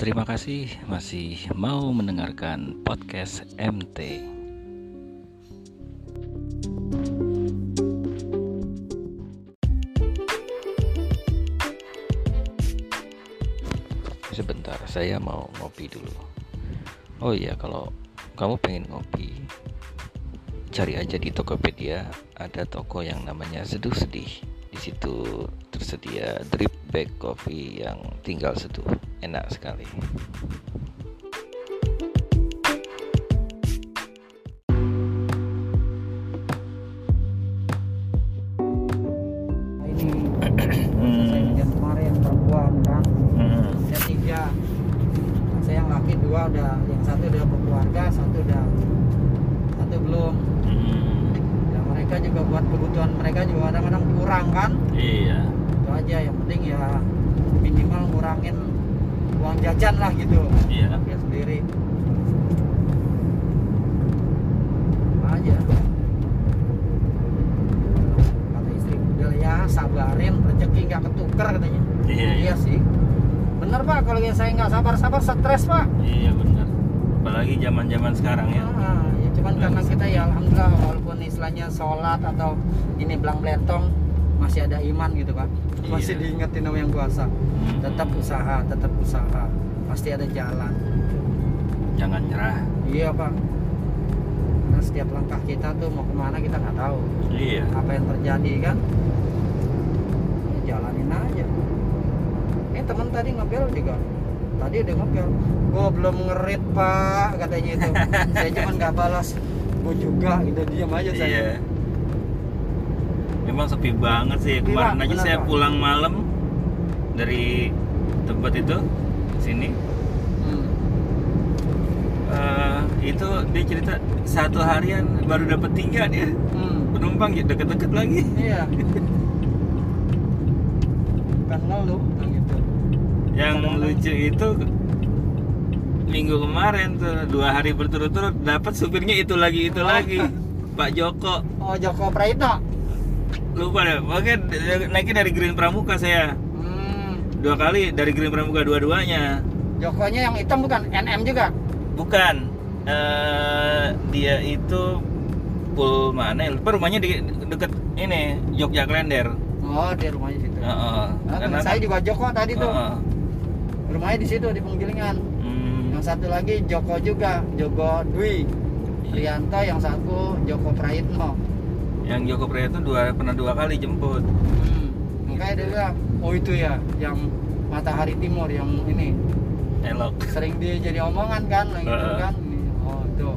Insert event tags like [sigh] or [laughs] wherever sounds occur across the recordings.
Terima kasih masih mau mendengarkan podcast MT. Sebentar, saya mau ngopi dulu. Oh iya, kalau kamu pengen ngopi, cari aja di Tokopedia ada toko yang namanya Seduh Sedih. Di situ tersedia drip bag coffee yang tinggal seduh. Enak sekali. ini saya lihat kemarin perempuan saya tiga saya yang laki dua udah yang satu udah berkeluarga satu udah satu belum Hmm. mereka juga buat kebutuhan mereka juga kadang-kadang kurang kan Iya. Itu aja yang penting ya minimal ngurangin uang jajan lah gitu. Iya. dia sendiri. Aja. Kata istri udah ya sabarin rezeki nggak ketuker katanya. Iya, iya. Sih. Bener pak kalau saya nggak sabar-sabar stres pak. Iya benar. Apalagi zaman-zaman sekarang ya. Ah, ya cuman karena kita ya alhamdulillah walaupun istilahnya sholat atau ini belang belentong masih ada iman gitu pak. Masih Iya. diingetin sama yang kuasa. Hmm. tetap usaha tetap usaha. Pasti ada jalan. Jangan nyerah. iya pak. Karena setiap langkah kita tuh mau ke mana kita nggak tahu. Iya. apa yang terjadi kan? Ya jalanin aja. Eh teman tadi ngepel juga. Tadi udah ngepel. Gua belum ngerit pak katanya itu. [laughs] Saya cuma nggak balas. Gua juga gitu. Diam aja saya. Iya. Memang sepi banget sih. Sepi, Kemarin aja saya pulang malam dari tempat itu sini. Hmm. eh, itu dia cerita satu harian baru dapat tiga dia Hmm. penumpang ya deket-deket lagi. iya [laughs] bukan kan gitu Yang Kadang-kadang- lucu itu minggu kemarin tuh dua hari berturut-turut dapat supirnya itu lagi itu lagi [laughs] Pak Joko oh Joko Praitno lupa deh. Pokoknya naiknya dari Green Pramuka saya. Hmm. dua kali dari Green Pramuka dua-duanya. Jokonya yang hitam bukan? NM juga? Bukan. Eh dia itu pul mana ya? Lupa rumahnya di deket ini Jogja Klender. Oh di rumahnya situ. Heeh. Nah, Karena teman saya juga Joko tadi tuh. Heeh. rumahnya di situ di Penggilingan. Hmm. yang satu lagi Joko juga Joko Dwi Prianto yang satu Joko Praitno yang Joko Prayitno dua pernah dua kali jemput. Hmm. makanya dia bilang oh itu ya yang Matahari Timur yang ini. Elok. Sering dia jadi omongan kan gitu Heeh. kan. Oh itu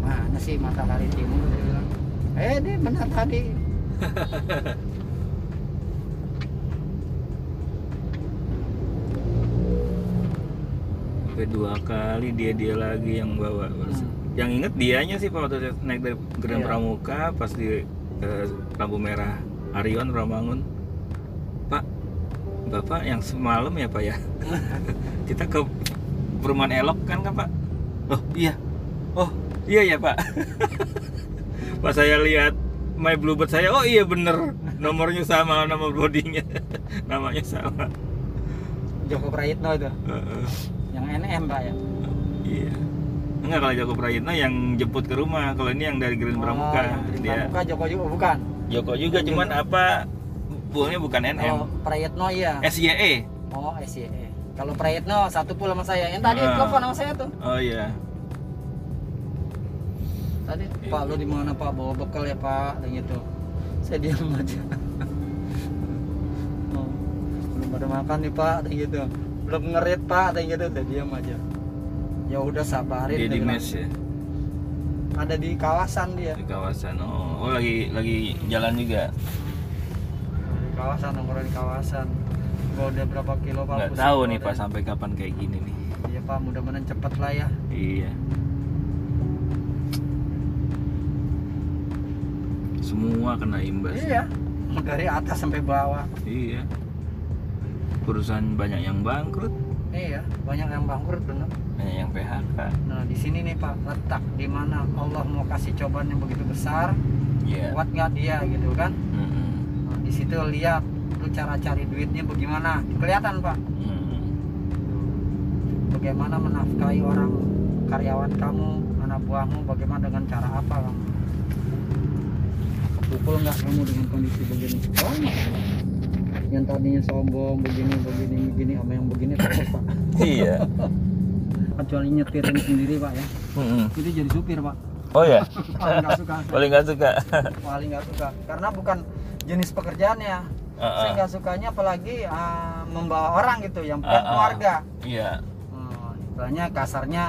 mana sih Matahari Timur dia bilang. Eh dia benar tadi. [laughs] Sampai dua kali dia dia lagi yang bawa Hmm. Yang inget dianya sih pak waktu naik dari Grand Iya. Pramuka pas di eh, lampu merah Arion Ramangun. Pak bapak yang semalam ya pak ya? [laughs] Kita ke perumahan elok kan kan pak? Oh iya. Oh iya ya pak. [laughs] Pas saya lihat my bluebird saya oh iya bener. Nomornya sama nomor bodinya. [laughs] Namanya sama. Joko Praitno itu. Heeh. yang NM pak ya? Iya. Enggak kalau Joko Prayitno yang jemput ke rumah. Kalau ini yang dari Green Pramuka. oh, yang Green Dia Pramuka Joko juga bukan Joko juga cuman apa buangnya bukan NM. oh Prayitno iya SYE. Oh, SYE. Kalau Prayitno satu pula sama saya. Yang tadi Ah. telepon sama saya tuh. Oh iya. Tadi, Pak, lu di mana Pak? Bawa bekal ya Pak, dan gitu. Saya diam aja. [laughs] oh, belum pada makan nih Pak, dan gitu. Belum ngerit Pak, dan gitu. Saya diam aja. Ya udah sabarin. Dia di mes ya Ada di kawasan dia. di kawasan. Oh, oh lagi lagi jalan juga. Di kawasan, nongkrong di kawasan. Gua udah berapa kilo Pak? Nggak tahu nih. Pak sampai kapan kayak gini nih. Iya Pak, mudah-mudahan cepet lah ya. Iya. Semua kena imbas. Iya. Dari atas sampai bawah. Iya. Perusahaan banyak yang bangkrut, Iya, banyak yang bangkrut bener. Banyak yang PHK. Nah di sini nih Pak letak di mana Allah mau kasih cobaan yang begitu besar, Iya. kuat nggak dia gitu kan? Mm-mm. Nah, di situ lihat lu cara cari duitnya bagaimana, kelihatan Pak. Mm-mm. bagaimana menafkahi orang karyawan kamu anak buahmu bagaimana dengan cara apa kamu pukul nggak kamu dengan kondisi begini oh yang tadinya sombong begini begini begini sama yang begini terus pak iya [laughs] kecuali nyetirin sendiri pak ya. Mm-mm. itu jadi supir pak. Oh ya [laughs] paling nggak suka. Paling nggak suka. [laughs] Paling nggak suka. Karena bukan jenis pekerjaannya. Ah, saya ah. nggak sukanya apalagi ah, membawa orang gitu yang bukan Ah, ah. keluarga. Iya. Hmm, istilahnya kasarnya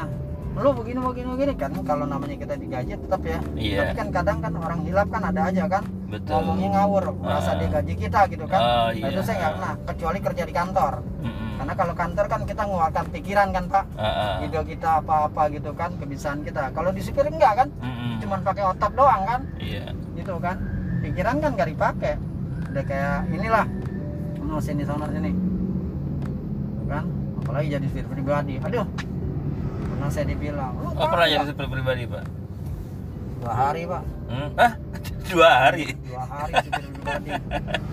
lu begini begini begini kan. Kalau namanya kita digaji tetap ya. Iya. tapi kan kadang kan orang hilap kan ada aja kan. Betul. Ngomongnya ngawur merasa Ah. dia gaji kita gitu kan. Oh, nah, itu iya. saya nggak pernah kecuali kerja di kantor. Mm-mm. Karena kalau kantor kan kita ngeluarkan pikiran kan pak. Ah, ah. ide kita apa-apa gitu kan kebiasaan kita. Kalau di supir enggak kan? Mm-mm. cuman pakai otak doang kan? Iya. Gitu kan. Pikiran kan gak dipakai. Udah kayak inilah. No sini sana sini. Kan? Apalagi jadi supir pribadi. Aduh. Pernah saya dibilang lu oh pernah nggak?" jadi supir pribadi pak? Dua hari pak. Hmm? ah dua hari. Dua hari supir pribadi.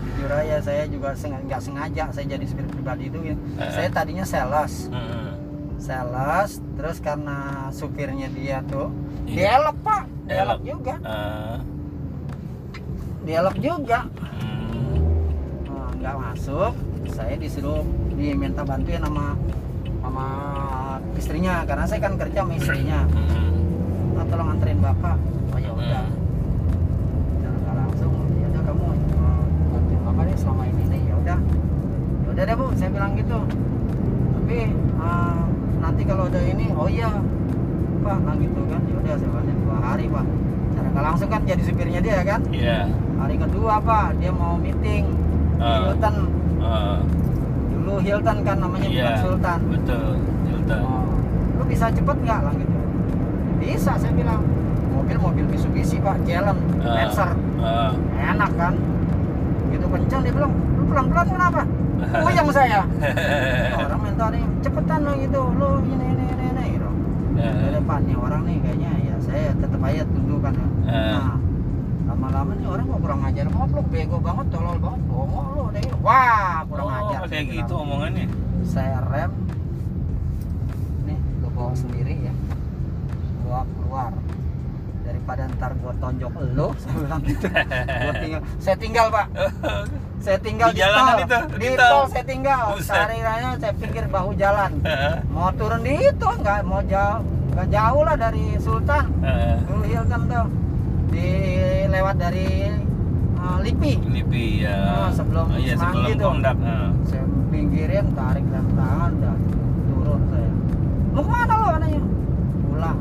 Jujur aja saya juga seng- nggak sengaja saya jadi supir pribadi itu ya. Eh. saya tadinya sales. Mm-mm. sales terus karena supirnya dia tuh Iya. dielok pak. Dielok Elok. juga. Ah, dielok juga. Mm. Nah, nggak masuk. Saya disuruh diminta bantuin sama sama istrinya. Karena saya kan kerja sama istrinya. Nah, tolong anterin bapak. Oh ya udah Mm. Jangan nggak langsung ya udah kamu uh, bantuin bapak deh selama ini nih. Ya udah. Ya udah deh bu. Saya bilang gitu. Tapi uh, nanti kalau ada ini oh iya pak nah gitu kan. Ya udah saya bantuin dua hari pak. Cara nggak langsung kan jadi supirnya dia kan? Iya. Hari kedua pak dia mau meeting di Ah. Hilton. Ah, dulu Hilton kan namanya iya. bukan Sultan. Betul Sultan. Oh, lu bisa cepet nggak lah gitu? Bisa saya bilang. Mobil mobil Mitsubishi pak. Jalan Ah. Lancer. Ah. enak kan gitu kencang dia bilang lu pelan pelan kenapa? [laughs] Puyeng saya. [laughs] Orang minta nih cepetan lo gitu lo ini ini ini ini gitu. Di depan nih orang nih kayaknya ya saya tetap aja kan ya. Eh. nah lama-lama nih orang kok kurang ajar lo bego banget tolol banget bohong lo deh wah kurang oh, ajar kayak gitu bilang. omongannya. Saya rem nih lo bawa sendiri ya. Bawa keluar daripada ntar gua tonjok lo [laughs] saya bilang gitu. Gua tinggal saya tinggal pak. [laughs] Saya tinggal Di di, tol. itu, di, di tol. tol. saya tinggal. Raya saya pinggir bahu jalan. Mau turun di itu nggak mau jauh. Nggak jauh lah dari Sultan. Dulu Hilton tuh. Di lewat dari uh, Lipi. Lipi ya. Ah, sebelum oh, iya, Semanggi sebelum tuh. kondak. ah. saya pinggirin tarik rem tangan dan turun saya. Mau ke mana lo anaknya? Pulang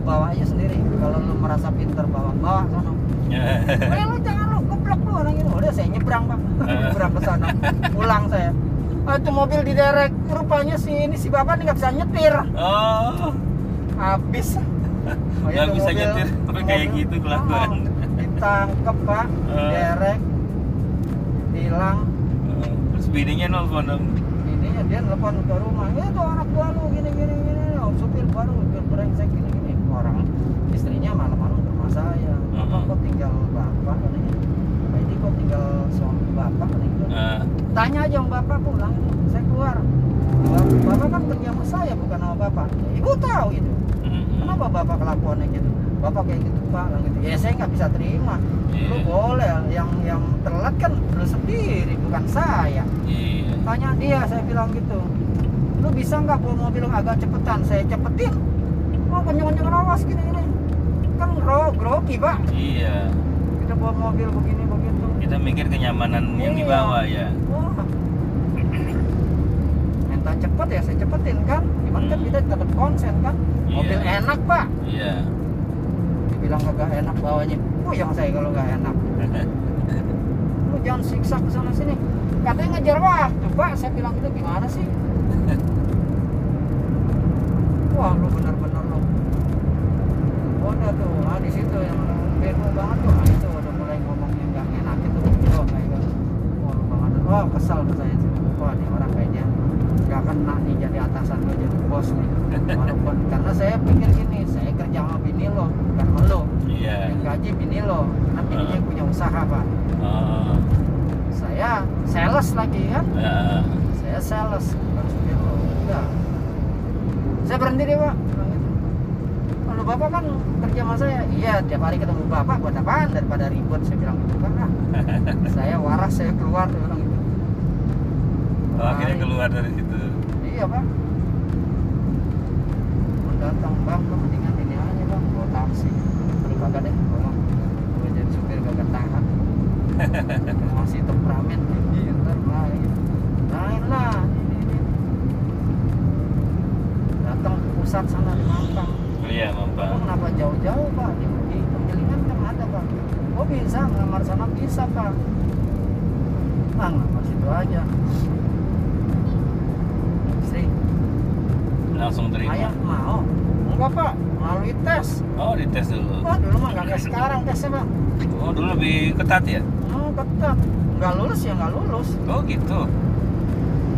lu bawa aja sendiri. Kalau lu merasa pinter bawa bawa sono [laughs] eh lu jangan lu goblok lu orang itu udah saya nyebrang pak. [laughs] Nyebrang ke sana. Pulang saya. Ah, itu mobil di derek rupanya si ini si bapak ini nggak bisa nyetir. Oh, habis. [laughs] Oh, Nggak bisa nyetir, tapi kayak gitu kelakuan. Oh, ditangkep pak. Eh. derek hilang. Eh, terus bininya nelfon dong. ininya dia telepon ke rumah. Itu anak gua lu gini gini gini oh, supir baru supir brengsek gini gini orang istrinya malam-malam ke rumah saya. Apa Mhm. kok tinggal bapak katanya ini kok tinggal suami bapak katanya Eh, tanya aja sama bapak pulang. Saya keluar. Bapak- kan kerja sama saya bukan sama bapak. Ibu tahu itu mm, kenapa bapak kelakuannya gitu? Bapak kayak gitu pak gitu. Ya saya nggak bisa terima. Lu Iya. boleh yang yang telat kan lu sendiri bukan saya. Iya. tanya dia saya bilang gitu. Lu bisa nggak bawa mobil agak cepetan? Saya cepetin oh kenceng kenceng awas gini gini kan gro grogi pak Iya. kita bawa mobil begini begitu Kita mikir kenyamanan yang Iya. dibawa ya. wah minta cepet ya saya cepetin kan cuman kan Hmm. kita tetap konsen kan mobil Iya. enak pak Iya. dibilang kagak enak bawanya puyeng saya kalau nggak enak [laughs] lu jangan siksa ke sana sini katanya ngejar waktu pak saya bilang itu gimana sih [laughs] wah lu bener-bener udah tuh. Ah di situ yang bego banget tuh. Ah, itu udah mulai ngomongnya nggak enak itu oh kayak gitu wah banget. Oh kesal tuh saya wah nih orang kayaknya nggak kena nih jadi atasan lo jadi bos nih. Walaupun [laughs] karena saya pikir gini saya kerja sama bini lo bukan sama lo. Iya. yang gaji bini lo karena bininya Ah. punya usaha pak. Oh. saya sales lagi kan? Ya. saya sales bukan supir lo. Udah saya berhenti deh pak. Kalau bapak kan kerja sama saya. Iya tiap hari ketemu bapak buat apaan? Daripada ribut saya bilang gitu kan ah, [laughs] saya waras saya keluar dia bilang gitu. Oh, akhirnya Hari. keluar dari situ. Iya pak datang bang lu mendingan ini aja bang bawa taksi. Aduh kagak deh tolong gue jadi supir kagak tahan. [laughs] Masih temperamen iya ntar lain lain lah ini, ini. datang ke pusat sana di Mampang iya mampang kenapa jauh-jauh pak? Di, di Penggilingan kan ada pak. Oh bisa ngelamar sana bisa pak. Ah ngelamar situ aja. Istri. Langsung terima. Ayah mau? Enggak pak. Melalui tes. Oh dites dulu. Wah dulu mah nggak kayak sekarang tesnya bang oh dulu lebih ketat ya? Hmm ketat. Nggak lulus ya nggak lulus. Oh gitu.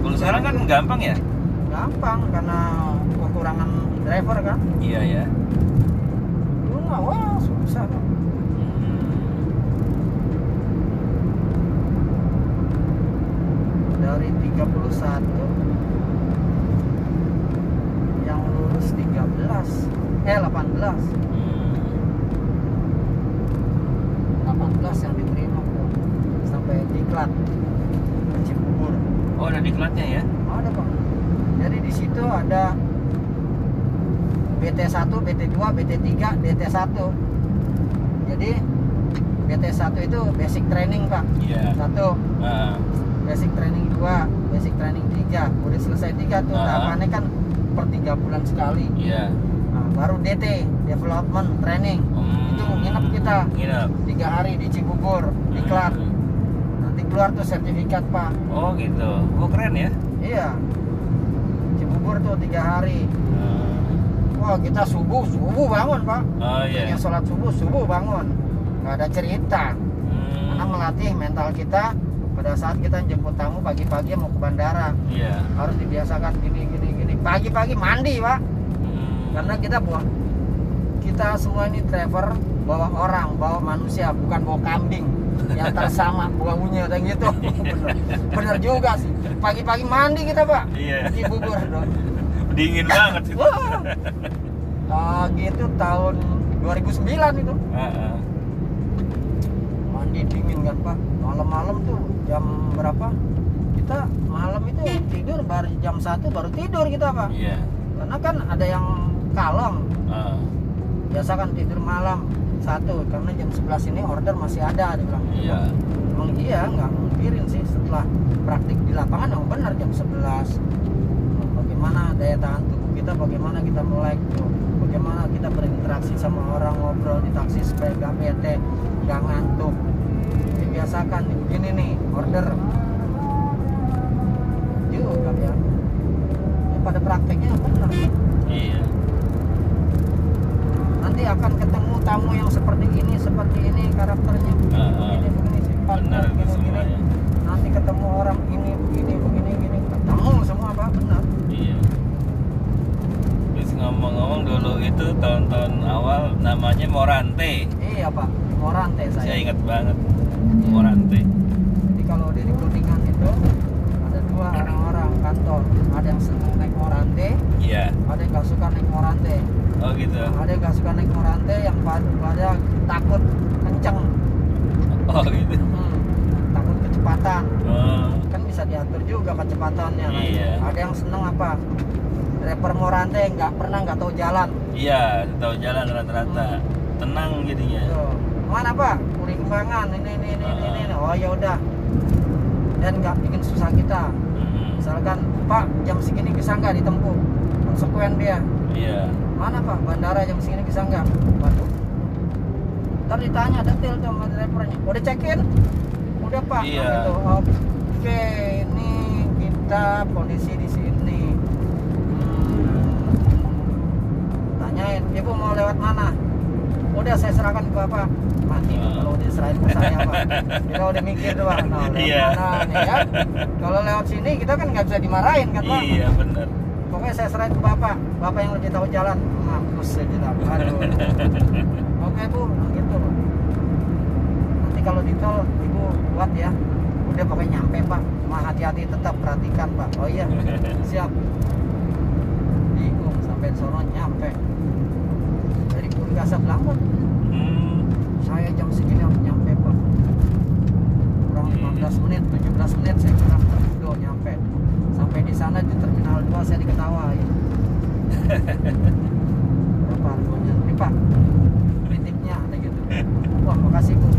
Kalau sekarang kan gampang ya? Gampang karena kekurangan driver kan iya ya dulu mah wah susah Pak. dari 31 yang lulus 13 eh 18 Hmm. 18 yang diterima tuh. sampai diklat Cibubur oh ada diklatnya ya ada pak jadi di situ ada BT1, BT2, BT3, DT1 jadi BT1 itu basic training pak. Iya. Satu. Ah, basic training 2, basic training 3 udah selesai tiga tuh Ah. tahapannya kan per tiga bulan sekali. Iya. Nah, baru DT development training. Hmm. itu nginep kita. Nginep. Tiga hari di Cibubur Hmm. nanti keluar tuh sertifikat pak. Oh gitu. Oh keren ya. Iya. Cibubur tuh tiga hari. Wah kita subuh subuh bangun pak. Oh iya. Yang sholat subuh subuh bangun. Nggak ada cerita. Hmm. karena melatih mental kita pada saat kita jemput tamu pagi-pagi mau ke bandara. Iya. Harus dibiasakan gini gini gini. Pagi-pagi mandi pak. Hmm. karena kita bawa kita semua ini driver bawa orang bawa manusia bukan bawa kambing. Yang [laughs] tersama baunya dan gitu. Bener, bener juga sih. Pagi-pagi mandi kita pak. Iya. Di bubur dong dingin banget itu. Ah, gitu tahun 2009 itu. Ah. mandi dingin kan pak? Malam-malam tuh jam berapa? Kita malam itu tidur baru jam satu baru tidur kita pak. Iya. Karena kan ada yang kalong. Ah, biasa kan tidur malam satu. Karena jam 11 ini order masih ada dia bilang. Iya. Emang iya nggak mungkirin sih setelah praktik di lapangan yang benar jam 11 Nah, bagaimana daya tahan tubuh kita bagaimana kita melek tuh bagaimana kita berinteraksi sama orang ngobrol di taksi supaya gak bete gak ngantuk. Dibiasakan begini nih order. Juga ya. Ya, pada prakteknya benar iya. Nanti akan ketemu tamu yang seperti ini seperti ini karakternya. Begini ah. begini begini itu begini, begini. nanti ketemu orang ini begini begini begini ketemu semua pak benar iya terus ngomong-ngomong dulu itu tahun-tahun awal namanya Morante. Iya pak. Morante saya. Saya ingat banget. Morante. Jadi kalau di Kuningan itu ada dua orang-orang kantor. Ada yang senang naik Morante iya. ada yang nggak suka naik Morante. Oh gitu. Ada yang nggak suka naik Morante yang pa- pada takut kenceng. Oh gitu. Hmm, takut kecepatan. Oh. Kan bisa diatur juga kecepatannya. Nah, Iya. ada yang seneng apa driver Morante nggak pernah nggak tahu jalan. Iya tahu jalan rata-rata. Tenang jadinya. Mana pak Puri Kembangan ini ini ini ini, ini, ini. oh ya udah. Dan nggak bikin susah kita. Mm, misalkan pak jam segini bisa nggak ditempuh? Konsekuen dia. Iya. Mana pak? Bandara jam segini bisa nggak? Waduh. Ntar ditanya detail tuh sama drivernya udah check in udah pak. Iya. gitu. Oke ini kita kondisi di sini Hmm. tanyain ibu mau lewat mana udah saya serahkan ke bapak mati Ah. kalau udah serahin ke saya pak kita udah mikir doang nah, lewat Iya. mana nih kan kalau lewat sini kita kan nggak bisa dimarahin kan pak iya bener Pokoknya saya serahin ke bapak, bapak yang lebih tahu jalan. Mampus saya bilang, aduh. [laughs] Oke bu, gitu. Nanti kalau di tol, ibu kuat ya. Udah pokoknya nyampe pak, cuma hati-hati tetap perhatikan pak. Oh iya, [laughs] siap. Bingung sampai sono nyampe Puri Kasablanca hmm. saya jam segini nyampe pak. Kurang 15 menit 17 menit saya kurang udah nyampe. Sampai di sana di terminal 2 saya diketawain [laughs] berapa harganya ini pak titipnya ada gitu wah makasih bu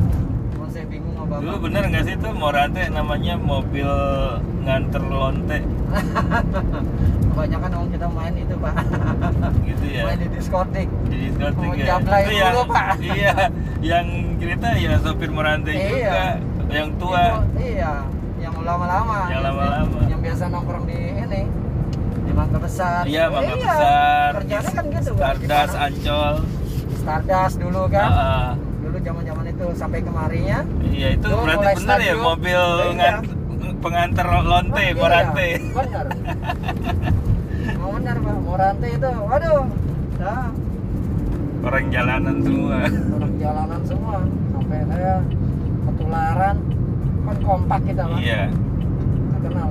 Cuma saya bingung sama dulu bener nggak sih itu Morante namanya mobil nganter lonte? [laughs] Kebanyakan orang kita main itu pak. Gitu ya? Main di diskotik di diskotik ya? itu yang dulu, Pak. iya yang cerita ya sopir Morante Iya. juga yang tua. Itu, iya yang lama-lama. Yang lama-lama. yang biasa nongkrong di ini di Mangga Besar. Iya mangga besar. kerjanya kan gitu Stardust? Ancol. Stardust dulu kan. Ah, ah. dulu zaman zaman itu sampai kemarinya iya itu Dulu berarti bener ya mobil Iya. ngan pengantar lonte Iya, Morante. benar mau benar pak. Morante itu waduh. Dah. Orang jalanan semua. Orang jalanan semua. Sampai saya ketularan. Kan kompak kita pak. Iya. Kenal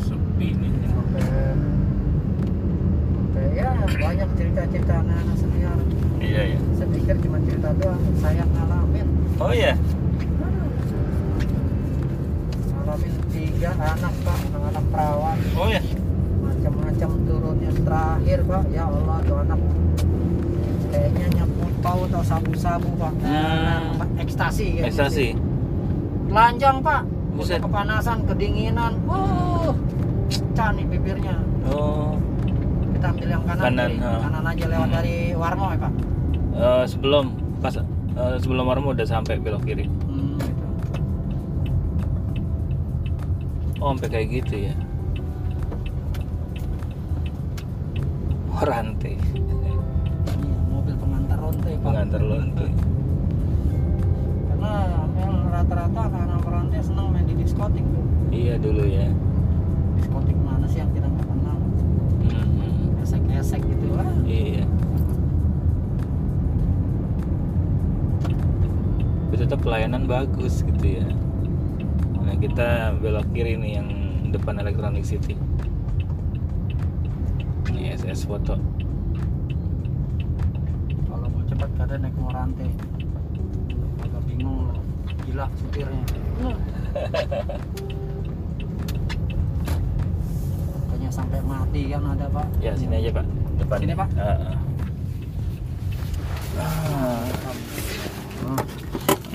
sepi nih sampai sampai ya banyak cerita-cerita anak-anak senior. Iya ya saya pikir cuma cerita doang saya ngalamin. Oh iya? Ngalamin tiga anak pak. Anak-anak perawan. Oh ya macam-macam turunnya. Terakhir pak ya Allah tuh anak. Kayaknya nyebut tahu atau sabu-sabu pak. Hmm. Pak, ekstasi kayak ekstasi. Gitu. telanjang pak. Buset. kepanasan kedinginan. Uh canik bibirnya. Oh kita ambil yang kanan Kanan, kiri. ha. kanan aja lewat Hmm. dari Warmo ya pak Eh, sebelum pas eh, sebelum Warmo udah sampai belok kiri hmm, gitu. oh sampai kayak gitu ya Morante Iya, mobil pengantar lonte pak pengantar lonte karena rata-rata anak-anak merantai senang main di diskotik tuh iya dulu ya diskotik mana sih yang kita nggak kenal Esek-esek gitu. Lah iya. Tapi tetap pelayanan bagus gitu ya. Nah kita belok kiri nih yang depan Electronic City. Ini SS foto. Kalau mau cepat kadang naik morante agak bingung gila supirnya [laughs] Pokoknya sampai mati kan ada pak. Ya sini aja pak. Depan. Sini, Pak? Ah, ah. Ah, Oh,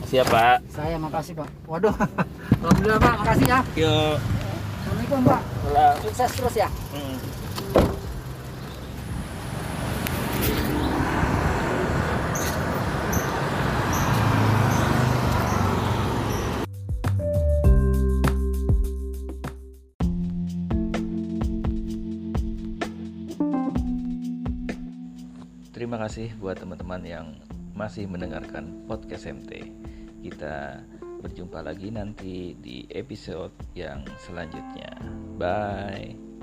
siap pak. Saya makasih pak. Waduh. [laughs] Alhamdulillah pak. Makasih ya. Yuk assalamualaikum pak. Sukses terus ya. Hmm. Kasih buat teman-teman yang masih mendengarkan podcast MT. Kita berjumpa lagi nanti di episode yang selanjutnya. Bye.